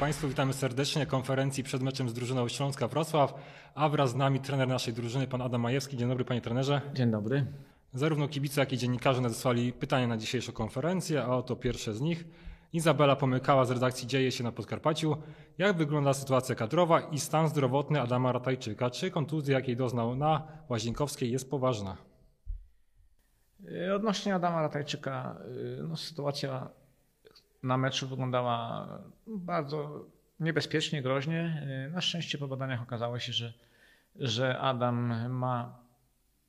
Państwu, witamy serdecznie na konferencji przed meczem z drużyną Śląska Wrocław, a wraz z nami trener naszej drużyny, pan Adam Majewski. Dzień dobry Panie trenerze. Dzień dobry. Zarówno kibice, jak i dziennikarze nadesłali pytania na dzisiejszą konferencję, a oto pierwsze z nich. Izabela Pomykała z redakcji Dzieje się na Podkarpaciu. Jak wygląda sytuacja kadrowa i stan zdrowotny Adama Ratajczyka? Czy kontuzja, jakiej doznał na Łazienkowskiej jest poważna? Odnośnie Adama Ratajczyka, y, no, sytuacja na meczu wyglądała bardzo niebezpiecznie, groźnie. Y, Na szczęście po badaniach okazało się, że, że Adam ma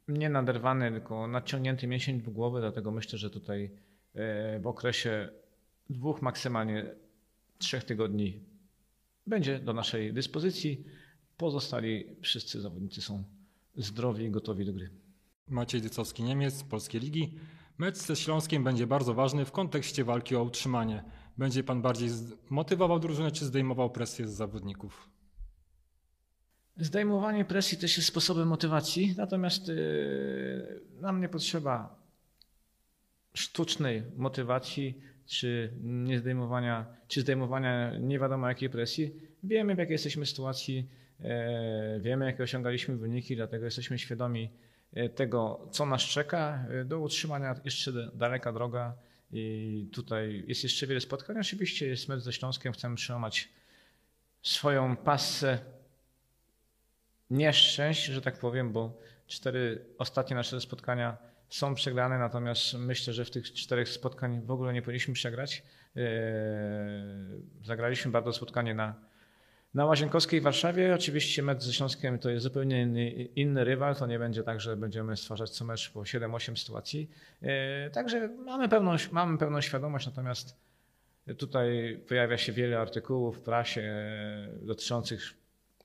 nie naderwany, tylko nadciągnięty mięsień dwugłowy, dlatego myślę, że tutaj y, w okresie dwóch, maksymalnie trzech tygodni będzie do naszej dyspozycji. Pozostali wszyscy zawodnicy są zdrowi i gotowi do gry. Maciej Dycowski, Niemiec z Polskiej Ligi. Mecz ze Śląskiem będzie bardzo ważny w kontekście walki o utrzymanie. Będzie pan bardziej motywował drużynę, czy zdejmował presję z zawodników? Zdejmowanie presji też jest sposobem motywacji, natomiast yy, nam nie potrzeba sztucznej motywacji, czy nie zdejmowania, czy zdejmowania nie wiadomo jakiej presji. Wiemy, w jakiej jesteśmy sytuacji, e, wiemy, jakie osiągaliśmy wyniki, dlatego jesteśmy świadomi tego, co nas czeka. E, Do utrzymania jeszcze daleka droga i tutaj jest jeszcze wiele spotkań. Oczywiście jest mecz ze Śląskiem, chcemy przełamać swoją passę nieszczęść, że tak powiem, bo cztery ostatnie nasze spotkania są przegrane, natomiast myślę, że w tych czterech spotkań w ogóle nie powinniśmy przegrać. Eee, Zagraliśmy bardzo spotkanie na, na Łazienkowskiej w Warszawie. Oczywiście mecz ze Śląskiem to jest zupełnie inny, inny rywal. To nie będzie tak, że będziemy stwarzać co mecz po 7-8 sytuacji. Eee, Także mamy pełną, mamy pełną świadomość, natomiast tutaj pojawia się wiele artykułów w prasie e, dotyczących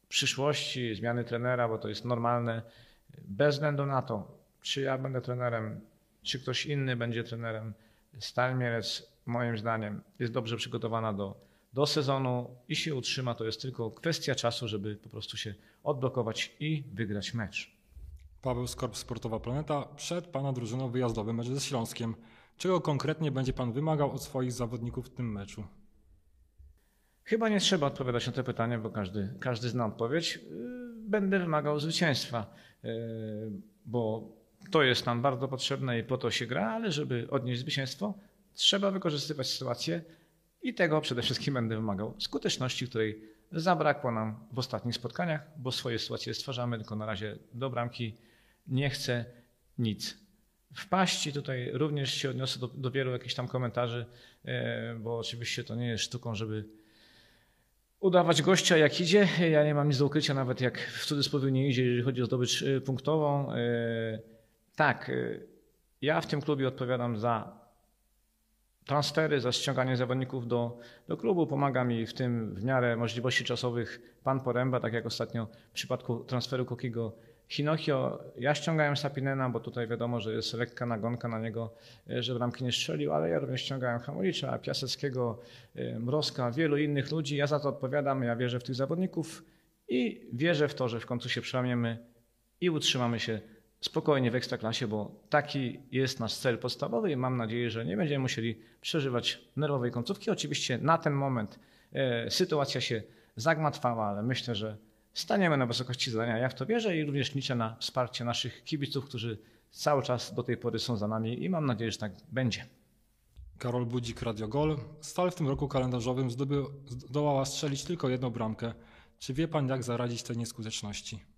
przyszłości, zmiany trenera, bo to jest normalne. Bez względu na to, czy ja będę trenerem, czy ktoś inny będzie trenerem, Stal Mielec moim zdaniem jest dobrze przygotowana do, do sezonu i się utrzyma. To jest tylko kwestia czasu, żeby po prostu się odblokować i wygrać mecz. Paweł Skorp, Sportowa Planeta. Przed pana drużyną wyjazdowy mecz ze Śląskiem. Czego konkretnie będzie pan wymagał od swoich zawodników w tym meczu? Chyba nie trzeba odpowiadać na to pytanie, bo każdy, każdy zna odpowiedź. Yy, Będę wymagał zwycięstwa, yy, bo to jest nam bardzo potrzebne i po to się gra, ale żeby odnieść zwycięstwo, trzeba wykorzystywać sytuację i tego przede wszystkim będę wymagał. Skuteczności, której zabrakło nam w ostatnich spotkaniach, bo swoje sytuacje stwarzamy, tylko na razie do bramki nie chcę nic wpaść. I tutaj również się odniosę do, do wielu jakichś tam komentarzy, e, bo oczywiście to nie jest sztuką, żeby udawać gościa jak idzie. Ja nie mam nic do ukrycia, nawet jak w cudzysłowie nie idzie, jeżeli chodzi o zdobycz e, punktową. E, Tak, ja w tym klubie odpowiadam za transfery, za ściąganie zawodników do, do klubu. Pomaga mi w tym w miarę możliwości czasowych pan Poręba, tak jak ostatnio w przypadku transferu Kokiego Hinokio. Ja ściągałem Sapinena, bo tutaj wiadomo, że jest lekka nagonka na niego, e, że bramki nie strzelił, ale ja również ściągałem Hamolicza, Piaseckiego, e, Mrozka, wielu innych ludzi. Ja za to odpowiadam, ja wierzę w tych zawodników i wierzę w to, że w końcu się przełamiemy i utrzymamy się spokojnie w ekstraklasie, bo taki jest nasz cel podstawowy i mam nadzieję, że nie będziemy musieli przeżywać nerwowej końcówki. Oczywiście na ten moment e, sytuacja się zagmatwała, ale myślę, że staniemy na wysokości zadania. Ja w to wierzę i również liczę na wsparcie naszych kibiców, którzy cały czas do tej pory są za nami i mam nadzieję, że tak będzie. Karol Budzik, Radio Gol. Stal w tym roku kalendarzowym zdobył, zdołała strzelić tylko jedną bramkę. Czy wie pan, jak zaradzić tej nieskuteczności?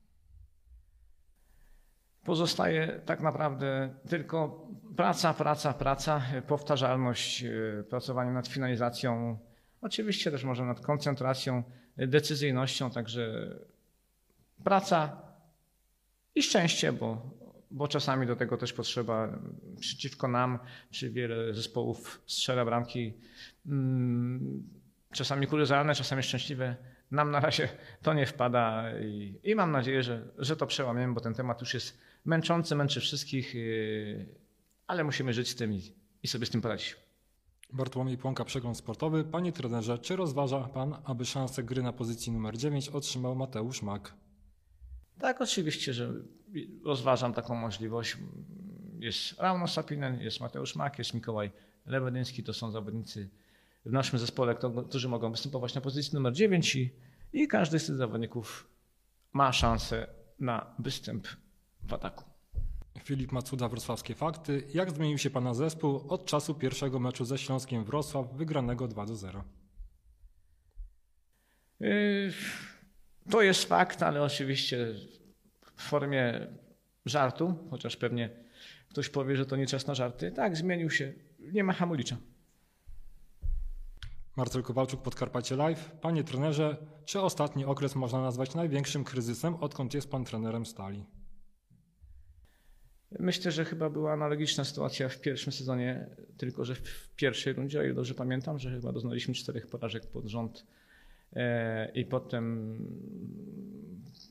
Pozostaje tak naprawdę tylko praca, praca, praca, powtarzalność, e, pracowanie nad finalizacją, oczywiście też może nad koncentracją, e, decyzyjnością, także praca i szczęście, bo, bo czasami do tego też potrzeba przeciwko nam, czy wiele zespołów strzela bramki, mm, czasami kuriozalne, czasami szczęśliwe. Nam na razie to nie wpada i, i mam nadzieję, że, że to przełamiemy, bo ten temat już jest męczący, męczy wszystkich, yy, ale musimy żyć z tym i, sobie z tym poradzić. Bartłomiej Płonka, Przegląd Sportowy. Panie trenerze, czy rozważa pan, aby szansę gry na pozycji numer 9 otrzymał Mateusz Mak? Tak, oczywiście, że rozważam taką możliwość. Jest Rauno Sapinen, jest Mateusz Mak, jest Mikołaj Lewedyński, to są zawodnicy w naszym zespole, którzy mogą występować na pozycji numer 9 i, i każdy z tych zawodników ma szansę na występ w ataku. Filip Macuda, Wrocławskie Fakty. Jak zmienił się Pana zespół od czasu pierwszego meczu ze Śląskiem Wrocław, wygranego 2 do 0? Yy, To jest fakt, ale oczywiście w formie żartu, chociaż pewnie ktoś powie, że to nie czas na żarty. Tak, zmienił się. Nie ma Hamulicza. Marcel Kowalczuk, Podkarpacie Live. Panie trenerze, czy ostatni okres można nazwać największym kryzysem, odkąd jest Pan trenerem Stali? Myślę, że chyba była analogiczna sytuacja w pierwszym sezonie, tylko że w pierwszej rundzie, o ile dobrze pamiętam, że chyba doznaliśmy czterech porażek pod rząd e, i potem,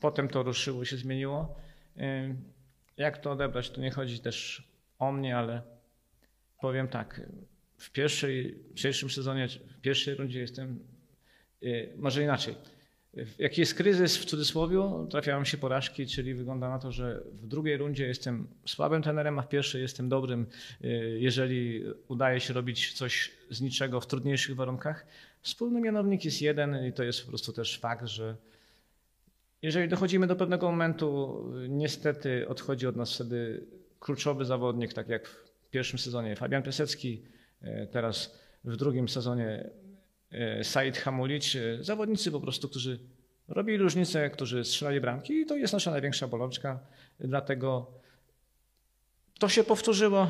potem to ruszyło się, zmieniło. E, Jak to odebrać? To nie chodzi też o mnie, ale powiem tak. W pierwszej, w pierwszym sezonie, w pierwszej rundzie jestem, e, może inaczej. Jaki jest kryzys w cudzysłowie, trafiają się porażki, czyli wygląda na to, że w drugiej rundzie jestem słabym trenerem, a w pierwszej jestem dobrym, y, jeżeli udaje się robić coś z niczego w trudniejszych warunkach. Wspólny mianownik jest jeden i to jest po prostu też fakt, że jeżeli dochodzimy do pewnego momentu, niestety odchodzi od nas wtedy kluczowy zawodnik, tak jak w pierwszym sezonie Fabian Piasecki, y, teraz w drugim sezonie Said Hamulic, e, zawodnicy po prostu, którzy robili różnicę, którzy strzelali bramki i to jest nasza największa bolączka, dlatego to się powtórzyło.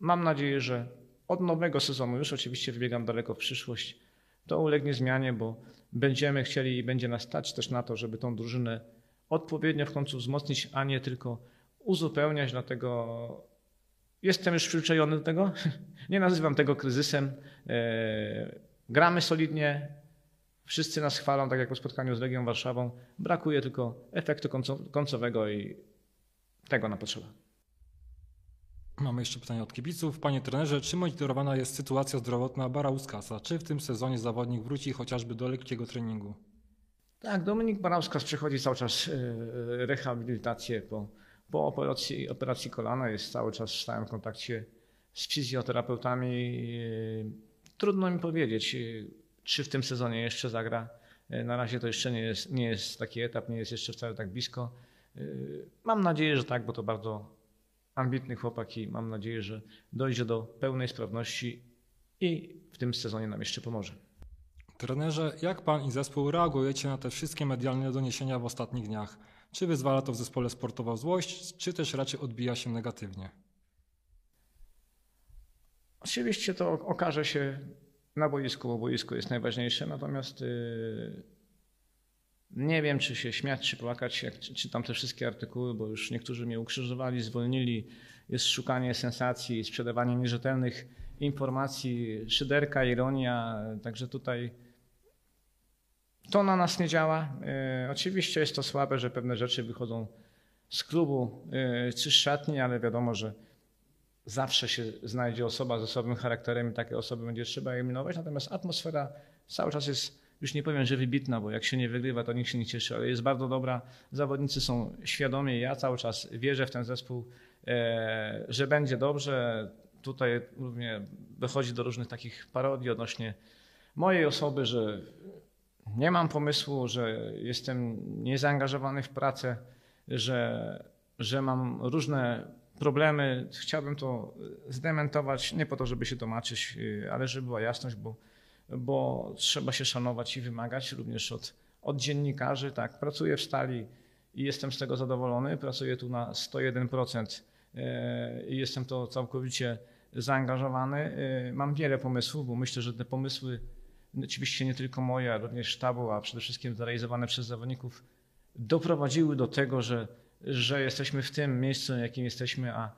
Mam nadzieję, że od nowego sezonu, już oczywiście wybiegam daleko w przyszłość, to ulegnie zmianie, bo będziemy chcieli i będzie nas stać też na to, żeby tą drużynę odpowiednio w końcu wzmocnić, a nie tylko uzupełniać, dlatego jestem już przyzwyczajony do tego. Nie nazywam tego kryzysem. E, Gramy solidnie, wszyscy nas chwalą, tak jak po spotkaniu z Legią Warszawą. Brakuje tylko efektu końco- końcowego i tego nam potrzeba. Mamy jeszcze pytanie od kibiców. Panie trenerze, czy monitorowana jest sytuacja zdrowotna Barauskasa? Czy w tym sezonie zawodnik wróci chociażby do lekkiego treningu? Tak, Dominik Barauskas przechodzi cały czas e, rehabilitację po, po operacji, operacji kolana, jest cały czas w stałym kontakcie z fizjoterapeutami. Trudno mi powiedzieć, czy w tym sezonie jeszcze zagra. Na razie to jeszcze nie jest, nie jest taki etap, nie jest jeszcze wcale tak blisko. Mam nadzieję, że tak, bo to bardzo ambitny chłopak i mam nadzieję, że dojdzie do pełnej sprawności i w tym sezonie nam jeszcze pomoże. Trenerze, jak Pan i zespół reagujecie na te wszystkie medialne doniesienia w ostatnich dniach? Czy wyzwala to w zespole sportowa złość, czy też raczej odbija się negatywnie? Oczywiście to okaże się na boisku, bo boisko jest najważniejsze, natomiast yy, nie wiem, czy się śmiać, czy płakać, jak czy- czytam te wszystkie artykuły, bo już niektórzy mnie ukrzyżowali, zwolnili. Jest szukanie sensacji, sprzedawanie nierzetelnych informacji, szyderka, ironia, także tutaj to na nas nie działa. Yy, Oczywiście jest to słabe, że pewne rzeczy wychodzą z klubu yy, czy z szatni, ale wiadomo, że zawsze się znajdzie osoba z osobnym charakterem i takie osoby będzie trzeba eliminować, natomiast atmosfera cały czas jest, już nie powiem, że wybitna, bo jak się nie wygrywa, to nikt się nie cieszy, ale jest bardzo dobra. Zawodnicy są świadomi, ja cały czas wierzę w ten zespół, e, że będzie dobrze. Tutaj dochodzi do różnych takich parodii odnośnie mojej osoby, że nie mam pomysłu, że jestem niezaangażowany w pracę, że, że mam różne problemy. Chciałbym to zdementować, nie po to, żeby się tłumaczyć, yy, ale żeby była jasność, bo, bo trzeba się szanować i wymagać również od, od dziennikarzy. Tak, pracuję w stali i jestem z tego zadowolony. Pracuję tu na 101% yy, i jestem to całkowicie zaangażowany. Yy, Mam wiele pomysłów, bo myślę, że te pomysły oczywiście nie tylko moje, ale również sztabu, a przede wszystkim zrealizowane przez zawodników, doprowadziły do tego, że, że jesteśmy w tym miejscu, jakim jesteśmy, a,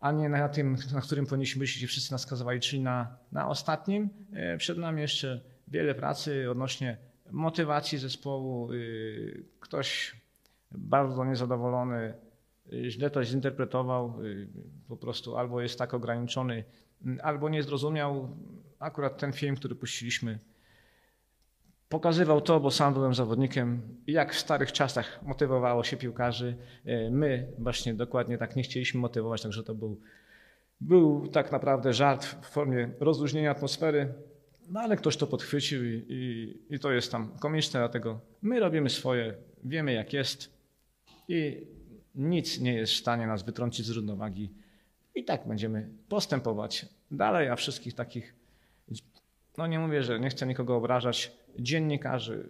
a nie na tym, na którym powinniśmy być, gdzie wszyscy nas skazywali, czyli na, na ostatnim. E, Przed nami jeszcze wiele pracy odnośnie motywacji zespołu. Y, Ktoś bardzo niezadowolony, y, źle to zinterpretował, y, po prostu albo jest tak ograniczony, albo nie zrozumiał. Akurat ten film, który puściliśmy, pokazywał to, bo sam byłem zawodnikiem, jak w starych czasach motywowało się piłkarzy. E, My właśnie dokładnie tak nie chcieliśmy motywować, także to był Był tak naprawdę żart w formie rozluźnienia atmosfery, no ale ktoś to podchwycił i, i, i to jest tam komiczne, dlatego my robimy swoje, wiemy jak jest i nic nie jest w stanie nas wytrącić z równowagi. I tak będziemy postępować dalej, a wszystkich takich, no nie mówię, że nie chcę nikogo obrażać, dziennikarzy,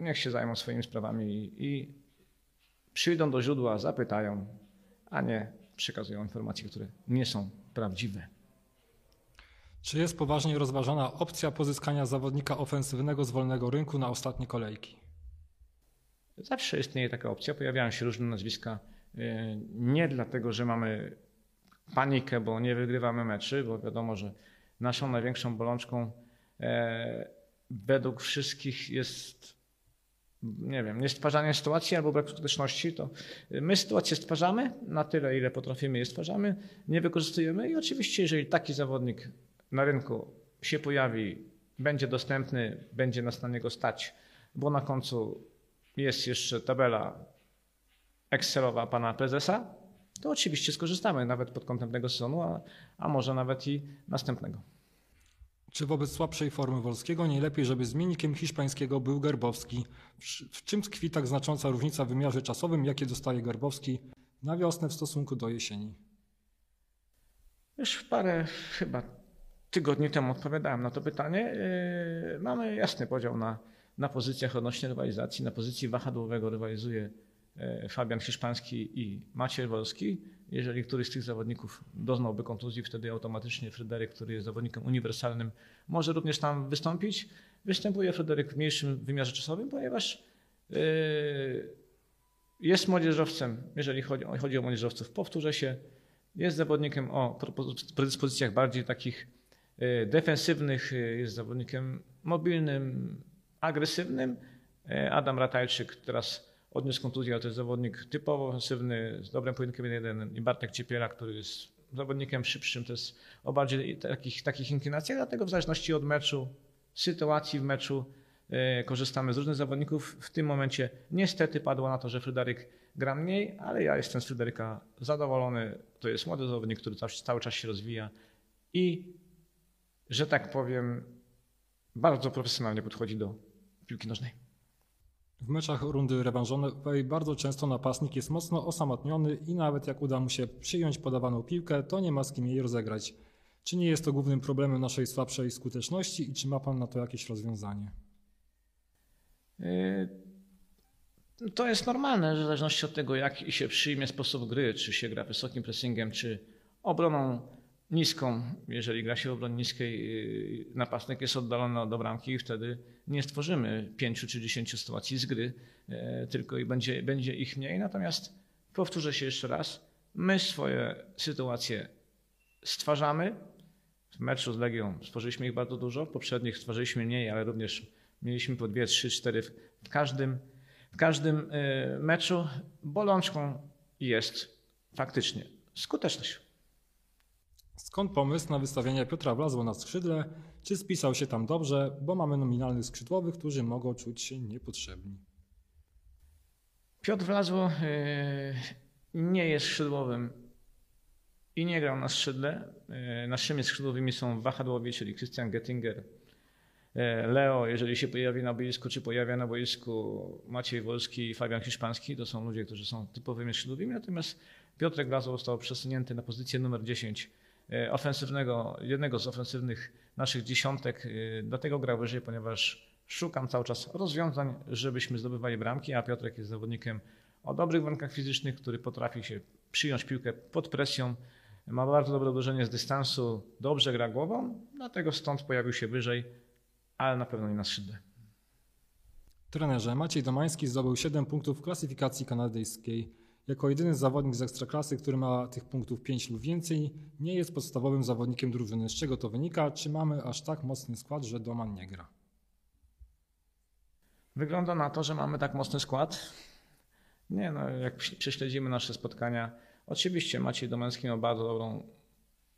niech się zajmą swoimi sprawami i, i przyjdą do źródła, zapytają, a nie przekazują informacje, które nie są prawdziwe. Czy jest poważnie rozważana opcja pozyskania zawodnika ofensywnego z wolnego rynku na ostatnie kolejki? Zawsze istnieje taka opcja, pojawiają się różne nazwiska. e, Nie dlatego, że mamy panikę, bo nie wygrywamy meczy, bo wiadomo, że naszą największą bolączką według wszystkich jest, nie wiem, nie stwarzanie sytuacji albo brak skuteczności. To my sytuację stwarzamy na tyle, ile potrafimy je stwarzamy, nie wykorzystujemy i oczywiście, jeżeli taki zawodnik na rynku się pojawi, będzie dostępny, będzie nas na niego stać, bo na końcu jest jeszcze tabela Excelowa pana prezesa, to oczywiście skorzystamy nawet pod kątem tego sezonu, a, a może nawet i następnego. Czy wobec słabszej formy Wolskiego nie lepiej, żeby zmiennikiem hiszpańskiego był Gerbowski? W, czym tkwi tak znacząca różnica w wymiarze czasowym, jakie dostaje Gerbowski na wiosnę w stosunku do jesieni? Już parę chyba tygodni temu odpowiadałem na to pytanie. Yy, Mamy jasny podział na, na pozycjach odnośnie rywalizacji. Na pozycji wahadłowego rywalizuje Fabian Hiszpański i Maciej Wolski. Jeżeli któryś z tych zawodników doznałby kontuzji, wtedy automatycznie Fryderyk, który jest zawodnikiem uniwersalnym, może również tam wystąpić. Występuje Fryderyk w mniejszym wymiarze czasowym, ponieważ yy, jest młodzieżowcem, jeżeli chodzi, chodzi o młodzieżowców, powtórzę się, jest zawodnikiem o predyspozycjach bardziej takich e, defensywnych, e, jest zawodnikiem mobilnym, agresywnym. E, Adam Ratajczyk teraz odniósł kontuzję, to jest zawodnik typowo ofensywny, z dobrym pojedynkiem 1-1 i Bartek Ciepiela, który jest zawodnikiem szybszym, to jest o bardziej takich, takich inklinacjach, dlatego w zależności od meczu, sytuacji w meczu e, korzystamy z różnych zawodników. W tym momencie niestety padło na to, że Fryderyk gra mniej, ale ja jestem z Fryderyka zadowolony. To jest młody zawodnik, który cały, cały czas się rozwija i, że tak powiem, bardzo profesjonalnie podchodzi do piłki nożnej. W meczach rundy rewanżowej bardzo często napastnik jest mocno osamotniony i nawet jak uda mu się przyjąć podawaną piłkę, to nie ma z kim jej rozegrać. Czy nie jest to głównym problemem naszej słabszej skuteczności i czy ma Pan na to jakieś rozwiązanie? Yy, To jest normalne, że w zależności od tego, jaki się przyjmie sposób gry, czy się gra wysokim pressingiem, czy obroną niską. Jeżeli gra się w obronie niskiej, yy, napastnik jest oddalony od bramki i wtedy nie stworzymy pięciu czy dziesięciu sytuacji z gry, yy, tylko i będzie, będzie ich mniej. Natomiast powtórzę się jeszcze raz, my swoje sytuacje stwarzamy. W meczu z Legią stworzyliśmy ich bardzo dużo, w poprzednich stworzyliśmy mniej, ale również mieliśmy po dwie, trzy, cztery w w każdym, w każdym e, meczu. Bolączką jest faktycznie skuteczność. Skąd pomysł na wystawienie Piotra Wlazło na skrzydle? Czy spisał się tam dobrze, bo mamy nominalnych skrzydłowych, którzy mogą czuć się niepotrzebni? Piotr Wlazło e, nie jest skrzydłowym i nie grał na skrzydle. E, Naszymi skrzydłowymi są wahadłowi, czyli Christian Gettinger, e, Leo, jeżeli się pojawi na boisku, czy pojawia na boisku Maciej Wolski i Fabian Hiszpański, to są ludzie, którzy są typowymi skrzydłowymi, natomiast Piotrek Wlazło został przesunięty na pozycję numer 10 e, ofensywnego, jednego z ofensywnych naszych dziesiątek. e, Dlatego grał wyżej, ponieważ szukam cały czas rozwiązań, żebyśmy zdobywali bramki, a Piotrek jest zawodnikiem o dobrych warunkach fizycznych, który potrafi się przyjąć piłkę pod presją, ma bardzo dobre uderzenie z dystansu, dobrze gra głową, dlatego stąd pojawił się wyżej, ale na pewno nie na skrzydle. Trenerze, Maciej Domański zdobył 7 punktów w klasyfikacji kanadyjskiej. Jako jedyny zawodnik z ekstraklasy, który ma tych punktów 5 lub więcej, nie jest podstawowym zawodnikiem drużyny. Z czego to wynika? Czy mamy aż tak mocny skład, że Doman nie gra? Wygląda na to, że mamy tak mocny skład. Nie no, jak prześledzimy nasze spotkania, oczywiście Maciej Domański miał bardzo dobrą,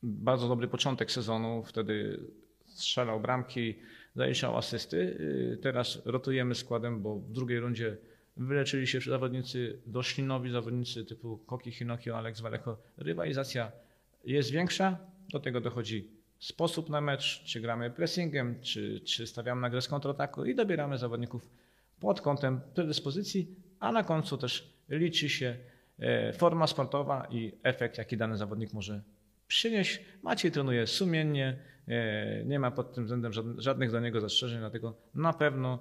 bardzo dobry początek sezonu, wtedy strzelał bramki, zaliczał asysty. Yy, Teraz rotujemy składem, bo w drugiej rundzie wyleczyli się zawodnicy, doszli zawodnicy typu Koki Hinokio, Alex Waleko. Rywalizacja jest większa, Do tego dochodzi sposób na mecz, czy gramy pressingiem, czy, czy stawiamy na grę z kontrataku i dobieramy zawodników pod kątem predyspozycji, a na końcu też liczy się e, forma sportowa i efekt, jaki dany zawodnik może przynieść. Maciej trenuje sumiennie, e, nie ma pod tym względem żadnych- żadnych do niego zastrzeżeń, dlatego na pewno e,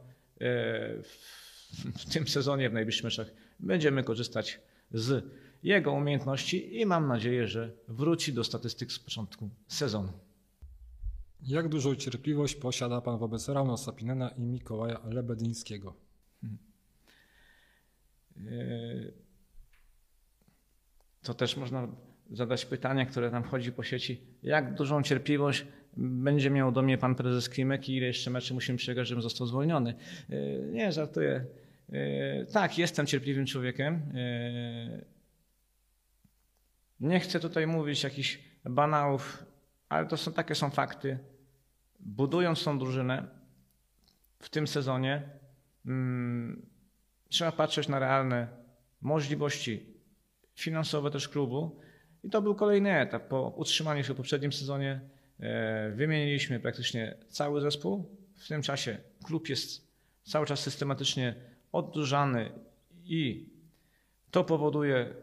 w w tym sezonie, w najbliższych meczach będziemy korzystać z jego umiejętności i mam nadzieję, że wróci do statystyk z początku sezonu. Jak dużą cierpliwość posiada Pan wobec Rauna Sapinena i Mikołaja Lebedyńskiego? Yy, To też można zadać pytanie, które tam chodzi po sieci. Jak dużą cierpliwość będzie miał do mnie pan prezes Klimek i ile jeszcze meczy musimy przegrać, żebym został zwolniony? Yy, Nie, żartuję. Yy, Tak, jestem cierpliwym człowiekiem. Yy, Nie chcę tutaj mówić jakichś banałów, ale to są takie są fakty. Budując tą drużynę w tym sezonie, mm, trzeba patrzeć na realne możliwości finansowe też klubu. I to był kolejny etap. Po utrzymaniu się w poprzednim sezonie e, wymieniliśmy praktycznie cały zespół. W tym czasie klub jest cały czas systematycznie oddłużany i to powoduje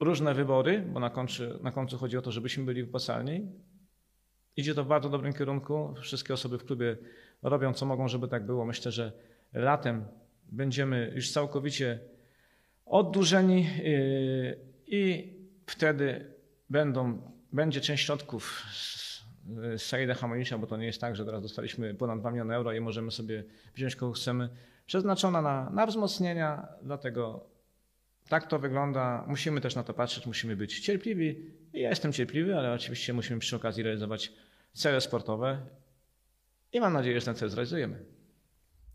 różne wybory, bo na końcu, na końcu chodzi o to, żebyśmy byli wypłacalni. Idzie to w bardzo dobrym kierunku. Wszystkie osoby w klubie robią co mogą, żeby tak było. Myślę, że latem będziemy już całkowicie oddłużeni yy, i wtedy będą, będzie część środków z- Saida Hamonisza, bo to nie jest tak, że teraz dostaliśmy ponad 2 miliony euro i możemy sobie wziąć kogo chcemy, przeznaczona na, na wzmocnienia, dlatego tak to wygląda. Musimy też na to patrzeć, musimy być cierpliwi. Ja jestem cierpliwy, ale oczywiście musimy przy okazji realizować cele sportowe i mam nadzieję, że ten cel zrealizujemy.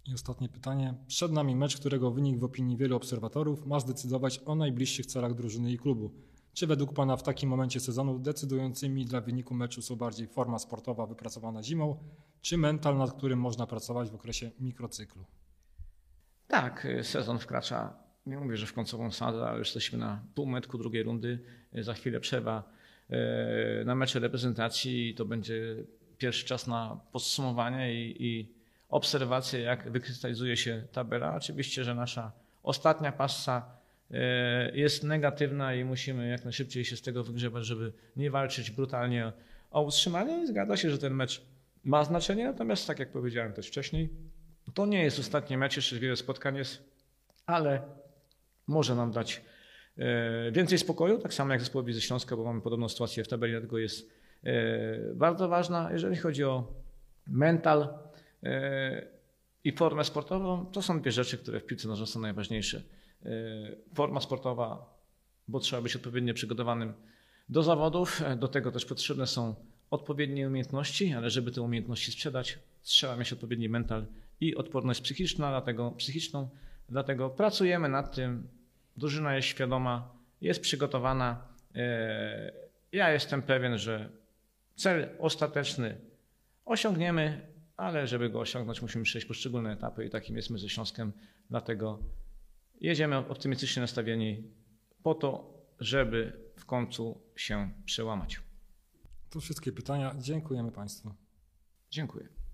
I ostatnie pytanie. Przed nami mecz, którego wynik w opinii wielu obserwatorów ma zdecydować o najbliższych celach drużyny i klubu. Czy według Pana w takim momencie sezonu decydującymi dla wyniku meczu są bardziej forma sportowa wypracowana zimą, czy mental, nad którym można pracować w okresie mikrocyklu? Tak, y, sezon wkracza, nie mówię, że w końcową sadę, ale jesteśmy na półmetku drugiej rundy. Y, Za chwilę przerwa y, na mecze reprezentacji i to będzie pierwszy czas na podsumowanie i, i obserwację, jak wykrystalizuje się tabela. Oczywiście, że nasza ostatnia passa jest negatywna i musimy jak najszybciej się z tego wygrzebać, żeby nie walczyć brutalnie o utrzymanie. Zgadza się, że ten mecz ma znaczenie, natomiast tak jak powiedziałem też wcześniej, to nie jest ostatni mecz, jeszcze wiele spotkań jest, ale może nam dać e, więcej spokoju, tak samo jak zespołowi ze Śląska, bo mamy podobną sytuację w tabeli, dlatego jest e, bardzo ważna. Jeżeli chodzi o mental e, i formę sportową, to są dwie rzeczy, które w piłce nożnej są najważniejsze. Forma sportowa, bo trzeba być odpowiednio przygotowanym do zawodów, do tego też potrzebne są odpowiednie umiejętności, ale żeby te umiejętności sprzedać, trzeba mieć odpowiedni mental i odporność psychiczna, dlatego, psychiczną, dlatego pracujemy nad tym. Drużyna jest świadoma, jest przygotowana. E, Ja jestem pewien, że cel ostateczny osiągniemy, ale żeby go osiągnąć, musimy przejść poszczególne etapy i takim jest my ze Śląskiem. Dlatego jedziemy optymistycznie nastawieni po to, żeby w końcu się przełamać. To wszystkie pytania. Dziękujemy Państwu. Dziękuję.